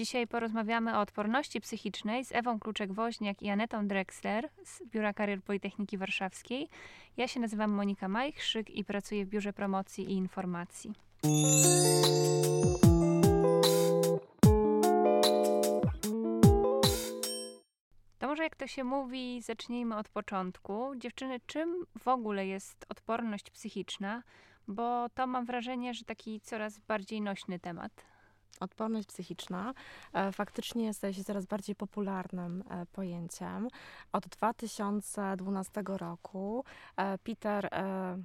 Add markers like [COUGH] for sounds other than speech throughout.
Dzisiaj porozmawiamy o odporności psychicznej z Ewą Kluczek-Woźniak i Anetą Drexler z Biura Karier Politechniki Warszawskiej. Ja się nazywam Monika Majchrzyk i pracuję w Biurze Promocji i Informacji. To może jak to się mówi, zacznijmy od początku. Dziewczyny, czym w ogóle jest odporność psychiczna? Bo to mam wrażenie, że taki coraz bardziej nośny temat. Odporność psychiczna e, faktycznie staje się coraz bardziej popularnym e, pojęciem. Od 2012 roku e, Peter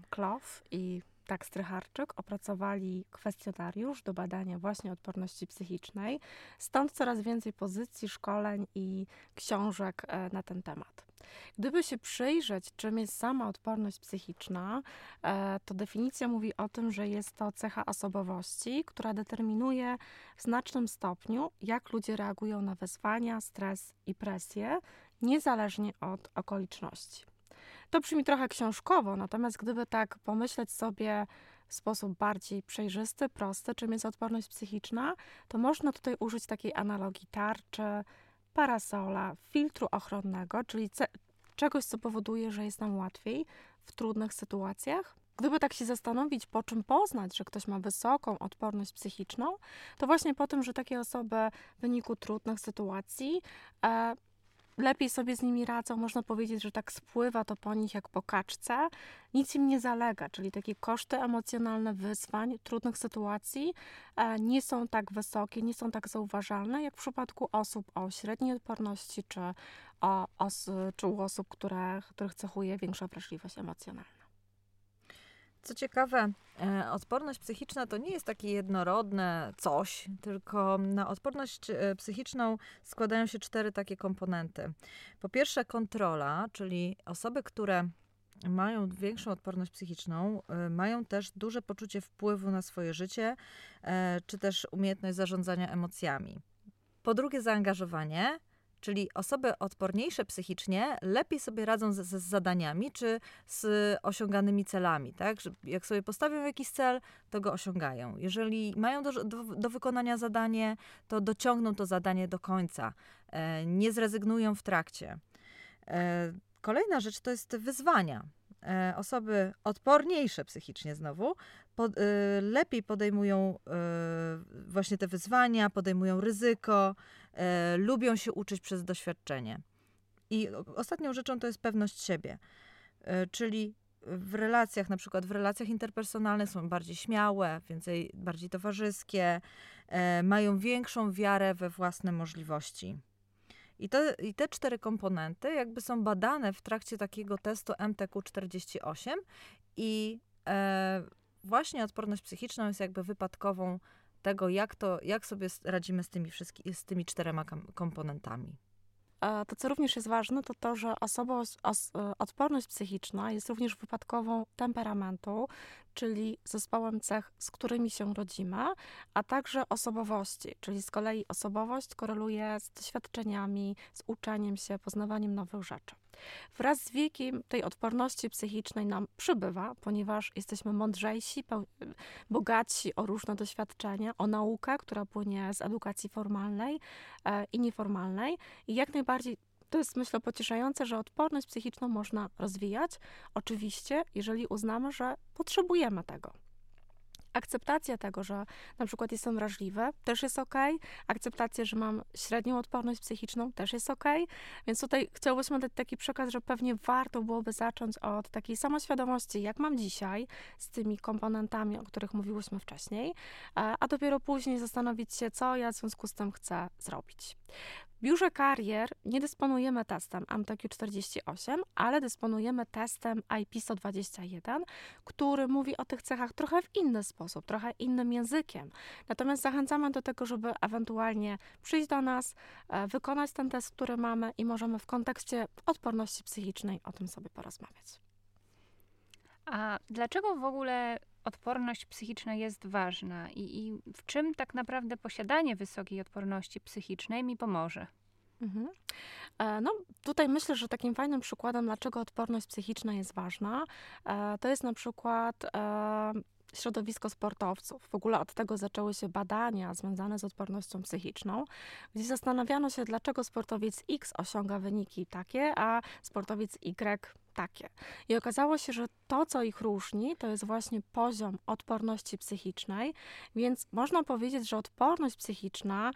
Clough i tak Strycharczyk opracowali kwestionariusz do badania właśnie odporności psychicznej. Stąd coraz więcej pozycji, szkoleń i książek na ten temat. Gdyby się przyjrzeć, czym jest sama odporność psychiczna, e, to definicja mówi o tym, że jest to cecha osobowości, która determinuje w znacznym stopniu, jak ludzie reagują na wezwania, stres i presję, niezależnie od okoliczności. To brzmi trochę książkowo, natomiast gdyby tak pomyśleć sobie w sposób bardziej przejrzysty, prosty, czym jest odporność psychiczna, to można tutaj użyć takiej analogii tarczy, parasola, filtru ochronnego, czyli czegoś, co powoduje, że jest nam łatwiej w trudnych sytuacjach. Gdyby tak się zastanowić, po czym poznać, że ktoś ma wysoką odporność psychiczną, to właśnie po tym, że takie osoby w wyniku trudnych sytuacji e, lepiej sobie z nimi radzą, można powiedzieć, że tak spływa to po nich jak po kaczce, nic im nie zalega, czyli takie koszty emocjonalne wyzwań, trudnych sytuacji e, nie są tak wysokie, nie są tak zauważalne, jak w przypadku osób o średniej odporności, czy, o, os, czy u osób, które, których cechuje większa wrażliwość emocjonalna. Co ciekawe, e, odporność psychiczna to nie jest takie jednorodne coś, tylko na odporność e, psychiczną składają się cztery takie komponenty. Po pierwsze, kontrola, czyli osoby, które mają większą odporność psychiczną, e, mają też duże poczucie wpływu na swoje życie, czy też umiejętność zarządzania emocjami. Po drugie, zaangażowanie Czyli osoby odporniejsze psychicznie lepiej sobie radzą z, z zadaniami czy z osiąganymi celami. Tak? Że jak sobie postawią jakiś cel, to go osiągają. Jeżeli mają do, do, do wykonania zadanie, to dociągną to zadanie do końca. E, nie zrezygnują w trakcie. E, kolejna rzecz to jest wyzwania. E, osoby odporniejsze psychicznie znowu pod, y, lepiej podejmują y, właśnie te wyzwania, podejmują ryzyko, lubią się uczyć przez doświadczenie. I ostatnią rzeczą to jest pewność siebie, czyli w relacjach, na przykład w relacjach interpersonalnych są bardziej śmiałe, więcej, bardziej towarzyskie, mają większą wiarę we własne możliwości. I, to, I te cztery komponenty jakby są badane w trakcie takiego testu MTQ48 i e, właśnie odporność psychiczną jest jakby wypadkową tego, jak, to, jak sobie radzimy z tymi, wszystkimi, z tymi czterema komponentami. To, co również jest ważne, to to, że osobowość, os, e, odporność psychiczna jest również wypadkową temperamentu, czyli zespołem cech, z którymi się rodzimy, a także osobowości, czyli z kolei osobowość koreluje z doświadczeniami, z uczeniem się, poznawaniem nowych rzeczy. Wraz z wiekiem tej odporności psychicznej nam przybywa, ponieważ jesteśmy mądrzejsi, bogatsi o różne doświadczenia, o naukę, która płynie z edukacji formalnej e, i nieformalnej i jak najbardziej to jest, myślę, pocieszające, że odporność psychiczną można rozwijać, oczywiście, jeżeli uznamy, że potrzebujemy tego. Akceptacja tego, że na przykład jestem wrażliwy, też jest ok. Akceptacja, że mam średnią odporność psychiczną, też jest ok. Więc tutaj chciałbyśmy dać taki przekaz, że pewnie warto byłoby zacząć od takiej samoświadomości, jak mam dzisiaj z tymi komponentami, o których mówiłyśmy wcześniej, a dopiero później zastanowić się, co ja w związku z tym chcę zrobić. W biurze karier nie dysponujemy testem MTQ48, ale dysponujemy testem IP121, który mówi o tych cechach trochę w inny sposób, trochę innym językiem. Natomiast zachęcamy do tego, żeby ewentualnie przyjść do nas, e, wykonać ten test, który mamy i możemy w kontekście odporności psychicznej o tym sobie porozmawiać. A dlaczego w ogóle odporność psychiczna jest ważna i, i w czym tak naprawdę posiadanie wysokiej odporności psychicznej mi pomoże? Mhm. E, no, tutaj myślę, że takim fajnym przykładem, dlaczego odporność psychiczna jest ważna, e, to jest na przykład e, środowisko sportowców. W ogóle od tego zaczęły się badania związane z odpornością psychiczną, gdzie zastanawiano się, dlaczego sportowiec X osiąga wyniki takie, a sportowiec Y takie. I okazało się, że to, co ich różni, to jest właśnie poziom odporności psychicznej, więc można powiedzieć, że odporność psychiczna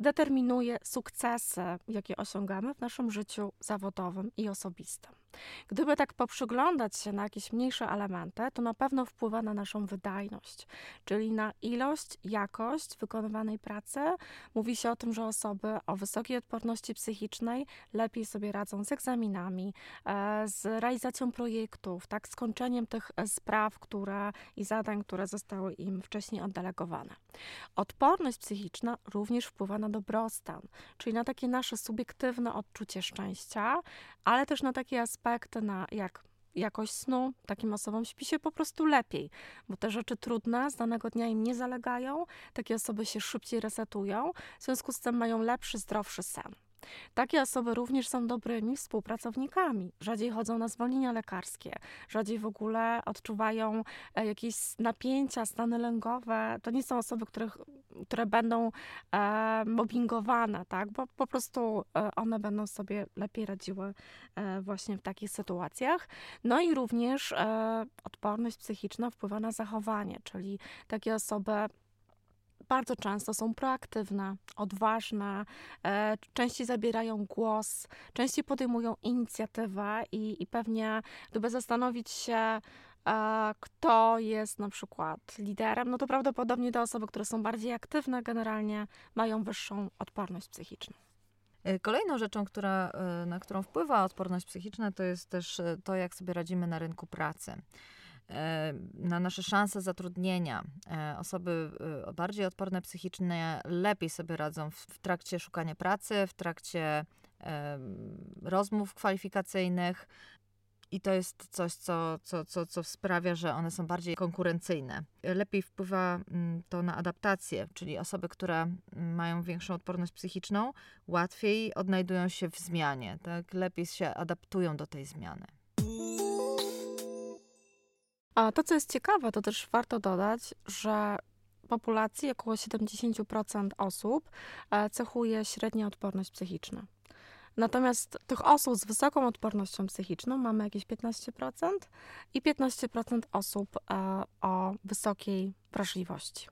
determinuje sukcesy, jakie osiągamy w naszym życiu zawodowym i osobistym. Gdyby tak poprzyglądać się na jakieś mniejsze elementy, to na pewno wpływa na naszą wydajność, czyli na ilość, jakość wykonywanej pracy. Mówi się o tym, że osoby o wysokiej odporności psychicznej lepiej sobie radzą z egzaminami, e, z realizacją projektów, tak, z kończeniem tych e, spraw które, i zadań, które zostały im wcześniej oddelegowane. Odporność psychiczna również wpływa na dobrostan, czyli na takie nasze subiektywne odczucie szczęścia, ale też na takie aspekty, na jak jakość snu, takim osobom śpi się po prostu lepiej, bo te rzeczy trudne z danego dnia im nie zalegają, takie osoby się szybciej resetują, w związku z tym mają lepszy, zdrowszy sen. Takie osoby również są dobrymi współpracownikami. Rzadziej chodzą na zwolnienia lekarskie, rzadziej w ogóle odczuwają e, jakieś napięcia, stany lękowe. To nie są osoby, których, które będą e, mobbingowane, tak? bo po prostu e, one będą sobie lepiej radziły e, właśnie w takich sytuacjach. No i również e, odporność psychiczna wpływa na zachowanie, czyli takie osoby bardzo często są proaktywne, odważne, e, częściej zabierają głos, częściej podejmują inicjatywę i, i pewnie, gdyby zastanowić się, e, kto jest na przykład liderem, no to prawdopodobnie te osoby, które są bardziej aktywne, generalnie mają wyższą odporność psychiczną. E, kolejną rzeczą, która, e, na którą wpływa odporność psychiczna, to jest też to, jak sobie radzimy na rynku pracy. E, na nasze szanse zatrudnienia. E, osoby e, bardziej odporne psychicznie lepiej sobie radzą w trakcie szukania pracy, w trakcie rozmów kwalifikacyjnych. I to jest coś, co, co, co, co sprawia, że one są bardziej konkurencyjne. Lepiej wpływa mm, to na adaptację, czyli osoby, które mają większą odporność psychiczną, łatwiej odnajdują się w zmianie, tak? lepiej się adaptują do tej zmiany. A to, co jest ciekawe, to też warto dodać, że populacji około 70% osób e, cechuje średnia odporność psychiczna. Natomiast tych osób z wysoką odpornością psychiczną mamy jakieś 15% i 15% osób e, o wysokiej wrażliwości.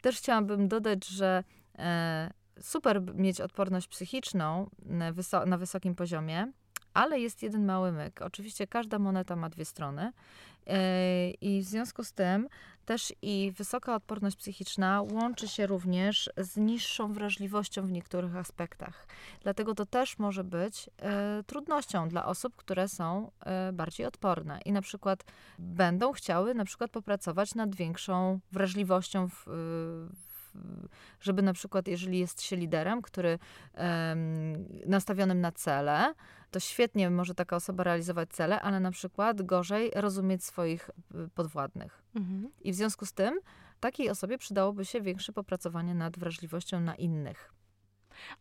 Też chciałabym dodać, że e, super mieć odporność psychiczną na wysokim poziomie, ale jest jeden mały myk. Oczywiście każda moneta ma dwie strony e, i w związku z tym też i wysoka odporność psychiczna łączy się również z niższą wrażliwością w niektórych aspektach. Dlatego to też może być e, trudnością dla osób, które są e, bardziej odporne i na przykład będą chciały na przykład popracować nad większą wrażliwością w, żeby na przykład, jeżeli jest się liderem, który nastawionym na cele, to świetnie może taka osoba realizować cele, ale na przykład gorzej rozumieć swoich y, podwładnych. Mhm. I w związku z tym takiej osobie przydałoby się większe popracowanie nad wrażliwością na innych.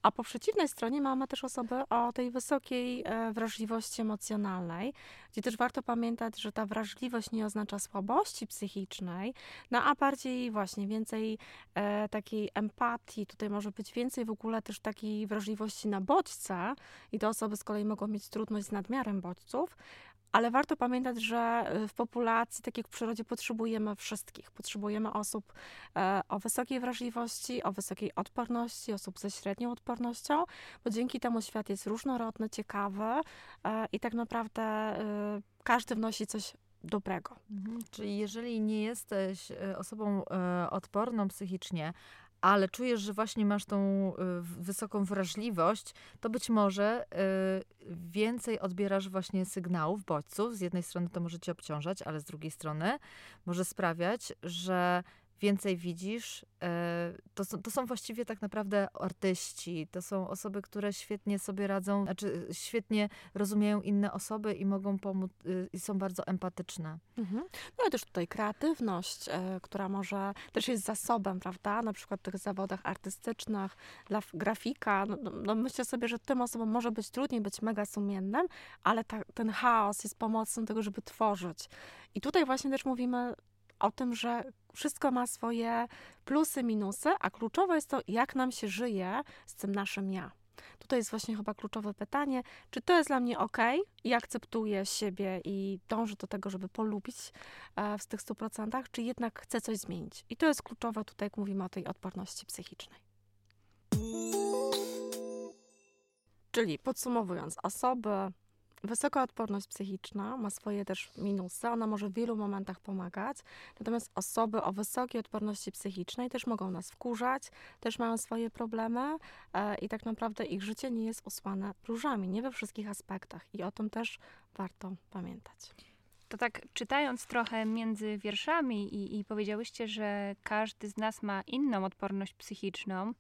A po przeciwnej stronie mamy też osoby o tej wysokiej e, wrażliwości emocjonalnej, gdzie też warto pamiętać, że ta wrażliwość nie oznacza słabości psychicznej, no a bardziej właśnie więcej e, takiej empatii, tutaj może być więcej w ogóle też takiej wrażliwości na bodźce i te osoby z kolei mogą mieć trudność z nadmiarem bodźców, ale warto pamiętać, że y, w populacji, tak jak w przyrodzie, potrzebujemy wszystkich. Potrzebujemy osób e, o wysokiej wrażliwości, o wysokiej odporności, osób ze średnią odpornością, bo dzięki temu świat jest różnorodny, ciekawy e, i tak naprawdę e, każdy wnosi coś dobrego. Mhm. Czyli jeżeli nie jesteś e, osobą e, odporną psychicznie, ale czujesz, że właśnie masz tą y, wysoką wrażliwość, to być może y, więcej odbierasz właśnie sygnałów, bodźców. Z jednej strony to może cię obciążać, ale z drugiej strony może sprawiać, że więcej widzisz. E, to są, to są właściwie tak naprawdę artyści, to są osoby, które świetnie sobie radzą, znaczy świetnie rozumieją inne osoby i mogą pomóc, y, i są bardzo empatyczne. Mhm. No i też tutaj kreatywność, e, która może też jest zasobem, prawda? Na przykład w tych zawodach artystycznych, dla grafika. No, no, no myślę sobie, że tym osobom może być trudniej być mega sumiennym, ale ta, ten chaos jest pomocny do tego, żeby tworzyć. I tutaj właśnie też mówimy o tym, że wszystko ma swoje plusy, minusy, a kluczowe jest to, jak nam się żyje z tym naszym ja. Tutaj jest właśnie chyba kluczowe pytanie, czy to jest dla mnie ok i akceptuję siebie i dążę do tego, żeby polubić e, w tych 100%, czy jednak chcę coś zmienić. I to jest kluczowe tutaj, jak mówimy o tej odporności psychicznej. Czyli podsumowując, osoby Wysoka odporność psychiczna ma swoje też minusy. Ona może w wielu momentach pomagać. Natomiast osoby o wysokiej odporności psychicznej też mogą nas wkurzać, też mają swoje problemy e, i tak naprawdę ich życie nie jest usłane różami, nie we wszystkich aspektach. I o tym też warto pamiętać. To tak czytając trochę między wierszami i, i powiedziałyście, że każdy z nas ma inną odporność psychiczną.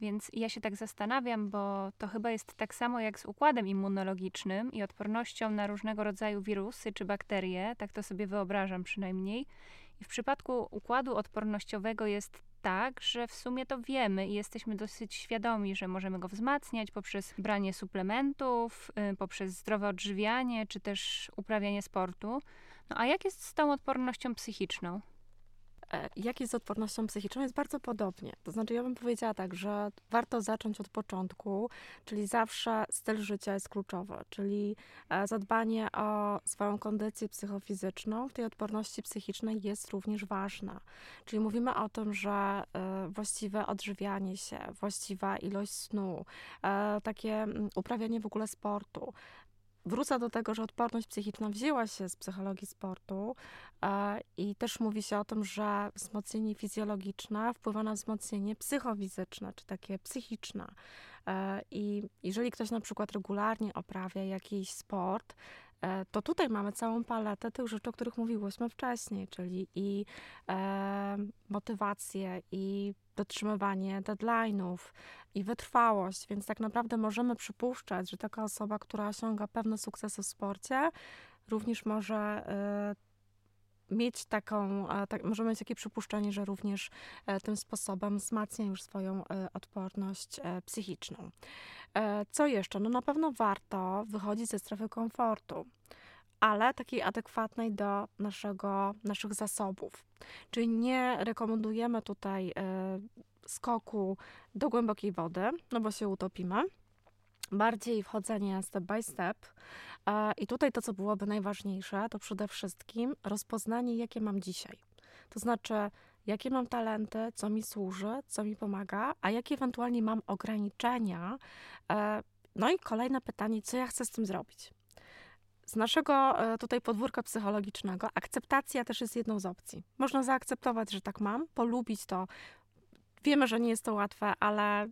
Więc ja się tak zastanawiam, bo to chyba jest tak samo jak z układem immunologicznym i odpornością na różnego rodzaju wirusy czy bakterie, tak to sobie wyobrażam przynajmniej. I w przypadku układu odpornościowego jest tak, że w sumie to wiemy i jesteśmy dosyć świadomi, że możemy go wzmacniać poprzez branie suplementów, y, poprzez zdrowe odżywianie czy też uprawianie sportu. No a jak jest z tą odpornością psychiczną? E, jak jest z odpornością psychiczną? Jest bardzo podobnie. To znaczy, ja bym powiedziała tak, że warto zacząć od początku, czyli zawsze styl życia jest kluczowy, czyli e, zadbanie o swoją kondycję psychofizyczną w tej odporności psychicznej jest również ważna. Czyli mówimy o tym, że e, właściwe odżywianie się, właściwa ilość snu, takie uprawianie w ogóle sportu, wrócę do tego, że odporność psychiczna wzięła się z psychologii sportu e, i też mówi się o tym, że wzmocnienie fizjologiczne wpływa na wzmocnienie psychofizyczne, czy takie psychiczne. E, I jeżeli ktoś na przykład regularnie oprawia jakiś sport, e, to tutaj mamy całą paletę tych rzeczy, o których mówiłyśmy wcześniej, czyli i motywację, i dotrzymywanie deadline'ów i wytrwałość, więc tak naprawdę możemy przypuszczać, że taka osoba, która osiąga pewne sukcesy w sporcie, również może y, mieć taką, tak, może mieć takie przypuszczenie, że również e, tym sposobem wzmacnia już swoją e, odporność e, psychiczną. Co jeszcze? No na pewno warto wychodzić ze strefy komfortu ale takiej adekwatnej do naszego, naszych zasobów. Czyli nie rekomendujemy tutaj y, skoku do głębokiej wody, no bo się utopimy. Bardziej wchodzenie step by step. I tutaj to, co byłoby najważniejsze, to przede wszystkim rozpoznanie, jakie mam dzisiaj. To znaczy, jakie mam talenty, co mi służy, co mi pomaga, a jakie ewentualnie mam ograniczenia. E, no i kolejne pytanie, co ja chcę z tym zrobić? Z naszego e, tutaj podwórka psychologicznego akceptacja też jest jedną z opcji. Można zaakceptować, że tak mam, polubić to. Wiemy, że nie jest to łatwe, ale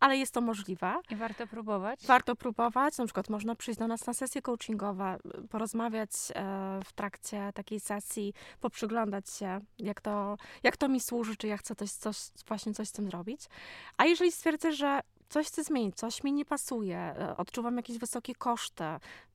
ale jest to możliwe. I warto próbować. Warto próbować. Na przykład można przyjść do nas na sesje coachingowe, porozmawiać e, w trakcie takiej sesji, poprzyglądać się, jak to, jak to mi służy, czy ja chcę coś, coś, właśnie coś z tym zrobić. A jeżeli stwierdzę, że coś chcę zmienić, coś mi nie pasuje, e, odczuwam jakieś wysokie koszty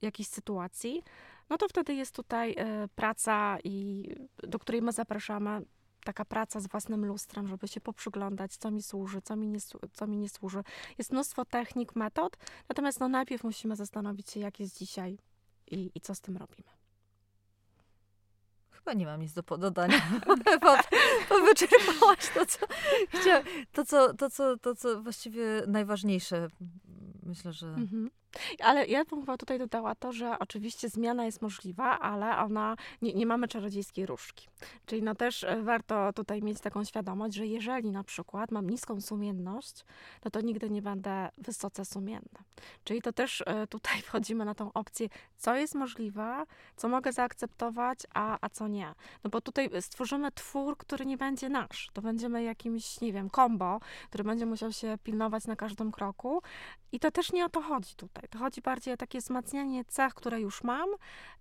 jakiejś sytuacji, no to wtedy jest tutaj e, praca, i, do której my zapraszamy. Taka praca z własnym lustrem, żeby się poprzyglądać, co mi służy, co mi nie, co mi nie służy. Jest mnóstwo technik, metod, natomiast no najpierw musimy zastanowić się, jak jest dzisiaj i, i co z tym robimy. Chyba nie mam nic do dodania. [LAUGHS] bo, wyczerpałaś to co, chciałam, to, co, to, co, to, co właściwie najważniejsze. Myślę, że. Mhm. Ale ja bym chyba tutaj dodała to, że oczywiście zmiana jest możliwa, ale ona, nie, nie mamy czarodziejskiej różdżki. Czyli no też e, warto tutaj mieć taką świadomość, że jeżeli na przykład mam niską sumienność, no to nigdy nie będę wysoce sumienna. Czyli to też e, tutaj [LAUGHS] wchodzimy na tą opcję, co jest możliwe, co mogę zaakceptować, a, a co nie. No bo tutaj stworzymy twór, który nie będzie nasz. To będziemy jakimś, nie wiem, kombo, który będzie musiał się pilnować na każdym kroku. I to też nie o to chodzi tutaj tutaj. To chodzi bardziej o takie wzmacnianie cech, które już mam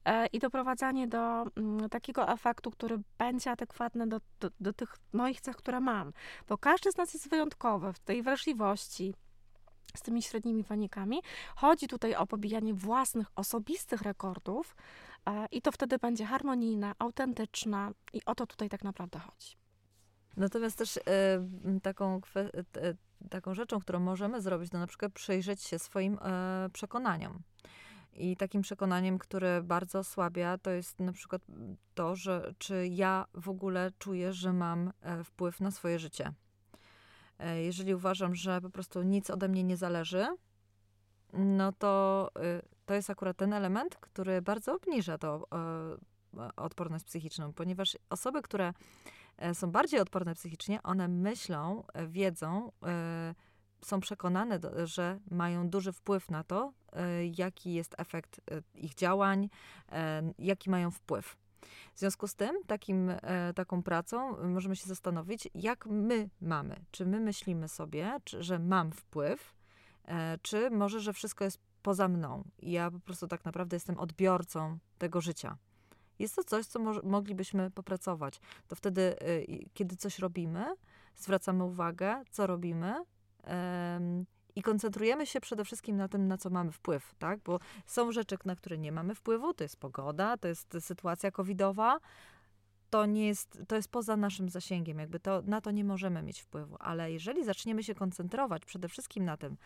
e, i doprowadzanie do mm, takiego efektu, który będzie adekwatny do, do, do tych moich cech, które mam. Bo każdy z nas jest wyjątkowy w tej wrażliwości, z tymi średnimi wynikami. Chodzi tutaj o pobijanie własnych, osobistych rekordów e, i to wtedy będzie harmonijne, autentyczne i o to tutaj tak naprawdę chodzi. Natomiast też e, taką, e, taką rzeczą, którą możemy zrobić, to na przykład przyjrzeć się swoim e, przekonaniom. I takim przekonaniem, które bardzo osłabia, to jest na przykład to, że czy ja w ogóle czuję, że mam e, wpływ na swoje życie. E, jeżeli uważam, że po prostu nic ode mnie nie zależy, no to y, to jest akurat ten element, który bardzo obniża to odporność psychiczną, ponieważ osoby, które są bardziej odporne psychicznie, one myślą, wiedzą, są przekonane, że mają duży wpływ na to, e, jaki jest efekt e, ich działań, e, jaki mają wpływ. W związku z tym, takim, taką pracą możemy się zastanowić, jak my mamy. Czy my myślimy sobie, że mam wpływ, czy może, że wszystko jest poza mną ja po prostu tak naprawdę jestem odbiorcą tego życia. Jest to coś, co mo moglibyśmy popracować. To wtedy, kiedy coś robimy, zwracamy uwagę, co robimy, i koncentrujemy się przede wszystkim na tym, na co mamy wpływ, tak? Bo są rzeczy, na które nie mamy wpływu, to jest pogoda, to jest sytuacja covidowa, to nie jest, to jest poza naszym zasięgiem, jakby to, na to nie możemy mieć wpływu, ale jeżeli zaczniemy się koncentrować przede wszystkim na tym,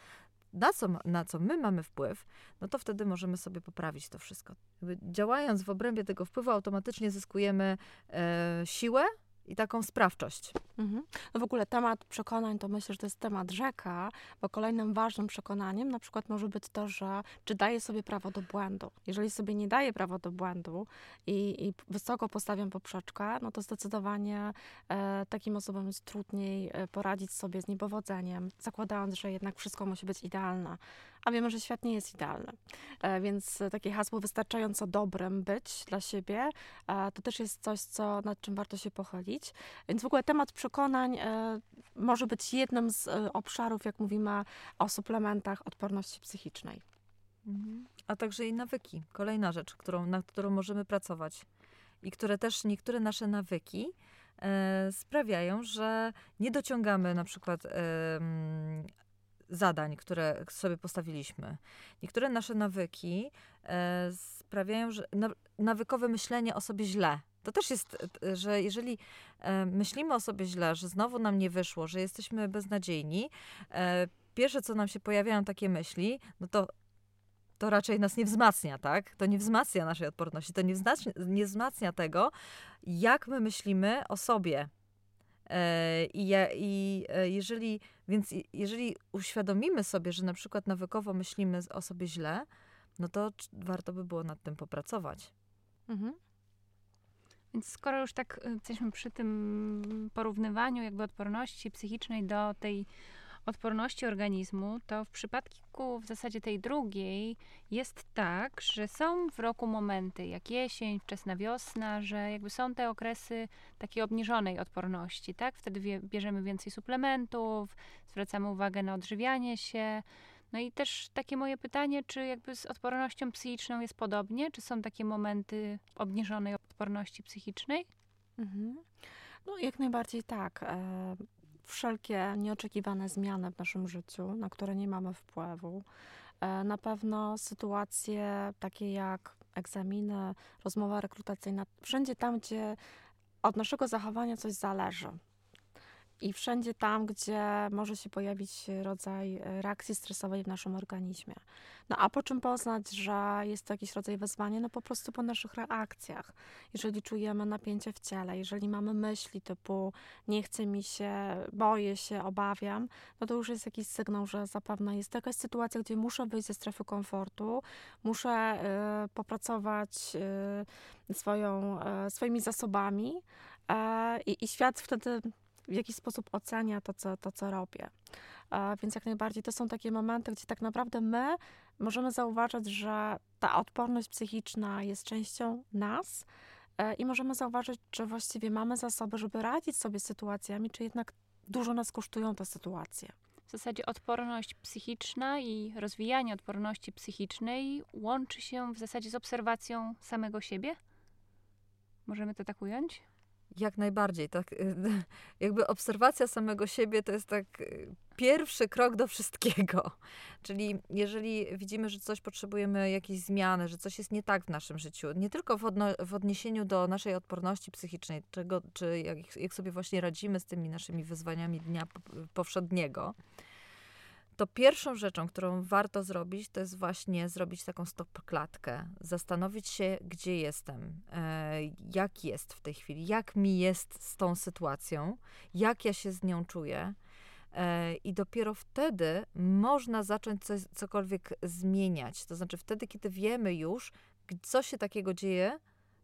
na co, na co my mamy wpływ, no to wtedy możemy sobie poprawić to wszystko. Działając w obrębie tego wpływu, automatycznie zyskujemy e, siłę, i taką sprawczość. Mhm. No w ogóle temat przekonań to myślę, że to jest temat rzeka, bo kolejnym ważnym przekonaniem na przykład może być to, że czy daje sobie prawo do błędu. Jeżeli sobie nie daje prawo do błędu i, i wysoko postawiam poprzeczkę, no to zdecydowanie e, takim osobom jest trudniej e, poradzić sobie z niepowodzeniem, zakładając, że jednak wszystko musi być idealne a wiemy, że świat nie jest idealny. E, więc takie hasło wystarczająco dobrym być dla siebie, e, to też jest coś, co, nad czym warto się pochylić. Więc w ogóle temat przekonań e, może być jednym z obszarów, jak mówimy o suplementach odporności psychicznej. Mhm. A także i nawyki. Kolejna rzecz, którą, nad którą możemy pracować. I które też niektóre nasze nawyki e, sprawiają, że nie dociągamy na przykład e, zadań, które sobie postawiliśmy. Niektóre nasze nawyki e, sprawiają, że nawykowe myślenie o sobie źle. To też jest, e, że jeżeli e, myślimy o sobie źle, że znowu nam nie wyszło, że jesteśmy beznadziejni, e, pierwsze co nam się pojawiają takie myśli, no to to raczej nas nie wzmacnia, tak? To nie wzmacnia naszej odporności, to nie wzmacnia, nie wzmacnia tego, jak my myślimy o sobie, I, ja, I e, jeżeli, więc jeżeli uświadomimy sobie, że na przykład nawykowo myślimy o sobie źle, no to warto by było nad tym popracować. Mhm. Więc skoro już tak y, jesteśmy przy tym porównywaniu jakby odporności psychicznej do tej odporności organizmu, to w przypadku w zasadzie tej drugiej jest tak, że są w roku momenty jak jesień, wczesna wiosna, że jakby są te okresy takiej obniżonej odporności, tak? Wtedy bierzemy więcej suplementów, zwracamy uwagę na odżywianie się. No i też takie moje pytanie, czy jakby z odpornością psychiczną jest podobnie? Czy są takie momenty obniżonej odporności psychicznej? Mhm. No, jak najbardziej tak. Wszelkie nieoczekiwane zmiany w naszym życiu, na które nie mamy wpływu. E, na pewno sytuacje takie jak egzaminy, rozmowa rekrutacyjna, wszędzie tam, gdzie od naszego zachowania coś zależy, i wszędzie tam, gdzie może się pojawić rodzaj e, reakcji stresowej w naszym organizmie. No a po czym poznać, że jest to jakiś rodzaj wezwania? No po prostu po naszych reakcjach. Jeżeli czujemy napięcie w ciele, jeżeli mamy myśli typu nie chce mi się, boję się, obawiam, no to już jest jakiś sygnał, że zapewne jest jakaś sytuacja, gdzie muszę wyjść ze strefy komfortu, muszę y, popracować y, swoją, y, swoimi zasobami i, i świat wtedy w jakiś sposób ocenia to, co, to, co robię. Więc jak najbardziej to są takie momenty, gdzie tak naprawdę my możemy zauważyć, że ta odporność psychiczna jest częścią nas e, i możemy zauważyć, czy właściwie mamy zasoby, żeby radzić sobie z sytuacjami, czy jednak dużo nas kosztują te sytuacje. W zasadzie odporność psychiczna i rozwijanie odporności psychicznej łączy się w zasadzie z obserwacją samego siebie? Możemy to tak ująć? Jak najbardziej. Tak, [LAUGHS] jakby obserwacja samego siebie to jest tak y, pierwszy krok do wszystkiego. [LAUGHS] Czyli jeżeli widzimy, że coś potrzebujemy jakiejś zmiany, że coś jest nie tak w naszym życiu, nie tylko w, odno- w odniesieniu do naszej odporności psychicznej, czego, czy jak, jak sobie właśnie radzimy z tymi naszymi wyzwaniami dnia powszedniego, to pierwszą rzeczą, którą warto zrobić, to jest właśnie zrobić taką stop klatkę, zastanowić się, gdzie jestem, e, jak jest w tej chwili, jak mi jest z tą sytuacją, jak ja się z nią czuję. E, I dopiero wtedy można zacząć coś, cokolwiek zmieniać. To znaczy, wtedy, kiedy wiemy już, co się takiego dzieje,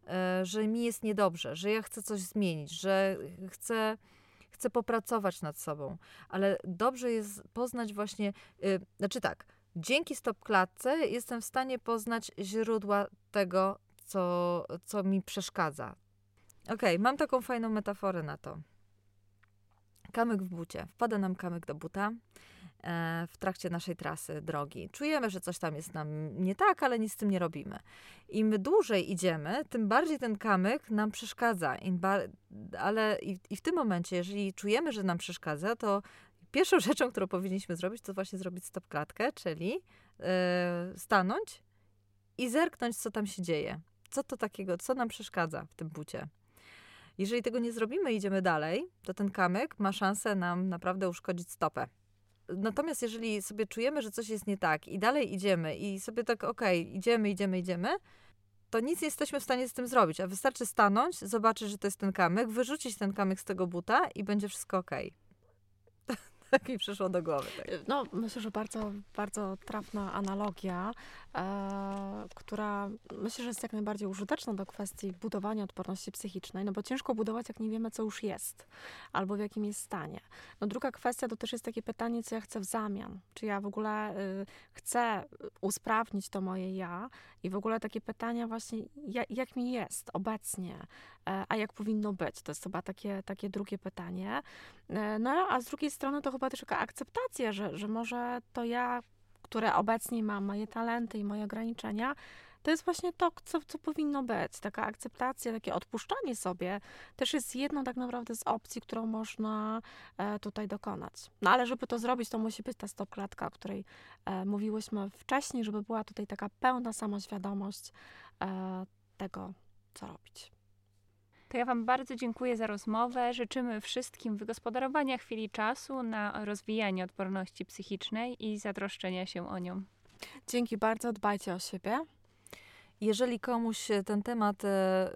e, że mi jest niedobrze, że ja chcę coś zmienić, że chcę chcę popracować nad sobą, ale dobrze jest poznać właśnie, yy, znaczy tak, dzięki stop klatce jestem w stanie poznać źródła tego, co, co mi przeszkadza. Okay, mam taką fajną metaforę na to. Kamyk w bucie. Wpada nam kamyk do buta. E, w trakcie naszej trasy drogi. Czujemy, że coś tam jest nam nie tak, ale nic z tym nie robimy. Im dłużej idziemy, tym bardziej ten kamyk nam przeszkadza. ale i, i w tym momencie, jeżeli czujemy, że nam przeszkadza, to pierwszą [LAUGHS] rzeczą, którą powinniśmy zrobić, to właśnie zrobić stop klatkę, czyli e, stanąć i zerknąć, co tam się dzieje. Co to takiego, co nam przeszkadza w tym bucie. Jeżeli tego nie zrobimy, idziemy dalej, to ten kamyk ma szansę nam naprawdę uszkodzić stopę. Natomiast jeżeli sobie czujemy, że coś jest nie tak i dalej idziemy i sobie tak, okej, okay, idziemy, idziemy, idziemy, to nic nie jesteśmy w stanie z tym zrobić. A wystarczy stanąć, zobaczyć, że to jest ten kamyk, wyrzucić ten kamyk z tego buta i będzie wszystko okej. Okay. Tak mi przyszło do głowy. Tak. No, myślę, że bardzo, bardzo trafna analogia, e, która myślę, że jest jak najbardziej użyteczna do kwestii budowania odporności psychicznej, no bo ciężko budować, jak nie wiemy, co już jest, albo w jakim jest stanie. No druga kwestia to też jest takie pytanie, co ja chcę w zamian. Czy ja w ogóle y, chcę usprawnić to moje ja i w ogóle takie pytania właśnie, jak, jak mi jest obecnie, a jak powinno być? To jest chyba takie, takie drugie pytanie. E, no a z drugiej strony to chyba też taka akceptacja, że, że może to ja, które obecnie mam, moje talenty i moje ograniczenia, to jest właśnie to, co, co powinno być. Taka akceptacja, takie odpuszczanie sobie też jest jedną tak naprawdę z opcji, którą można e, tutaj dokonać. No ale żeby to zrobić, to musi być ta stop klatka, o której e, mówiłyśmy wcześniej, żeby była tutaj taka pełna samoświadomość e, tego, co robić. To ja Wam bardzo dziękuję za rozmowę. Życzymy wszystkim wygospodarowania chwili czasu na rozwijanie odporności psychicznej i zatroszczenia się o nią. Dzięki bardzo, dbajcie o siebie. Jeżeli komuś ten temat e, e,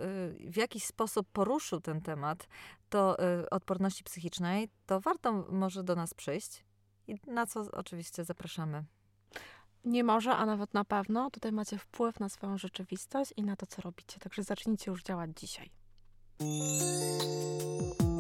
w jakiś sposób poruszył ten temat, to e, odporności psychicznej, to warto może do nas przyjść. I na co oczywiście zapraszamy. Nie może, a nawet na pewno. Tutaj macie wpływ na swoją rzeczywistość i na to, co robicie. Także zacznijcie już działać dzisiaj. Música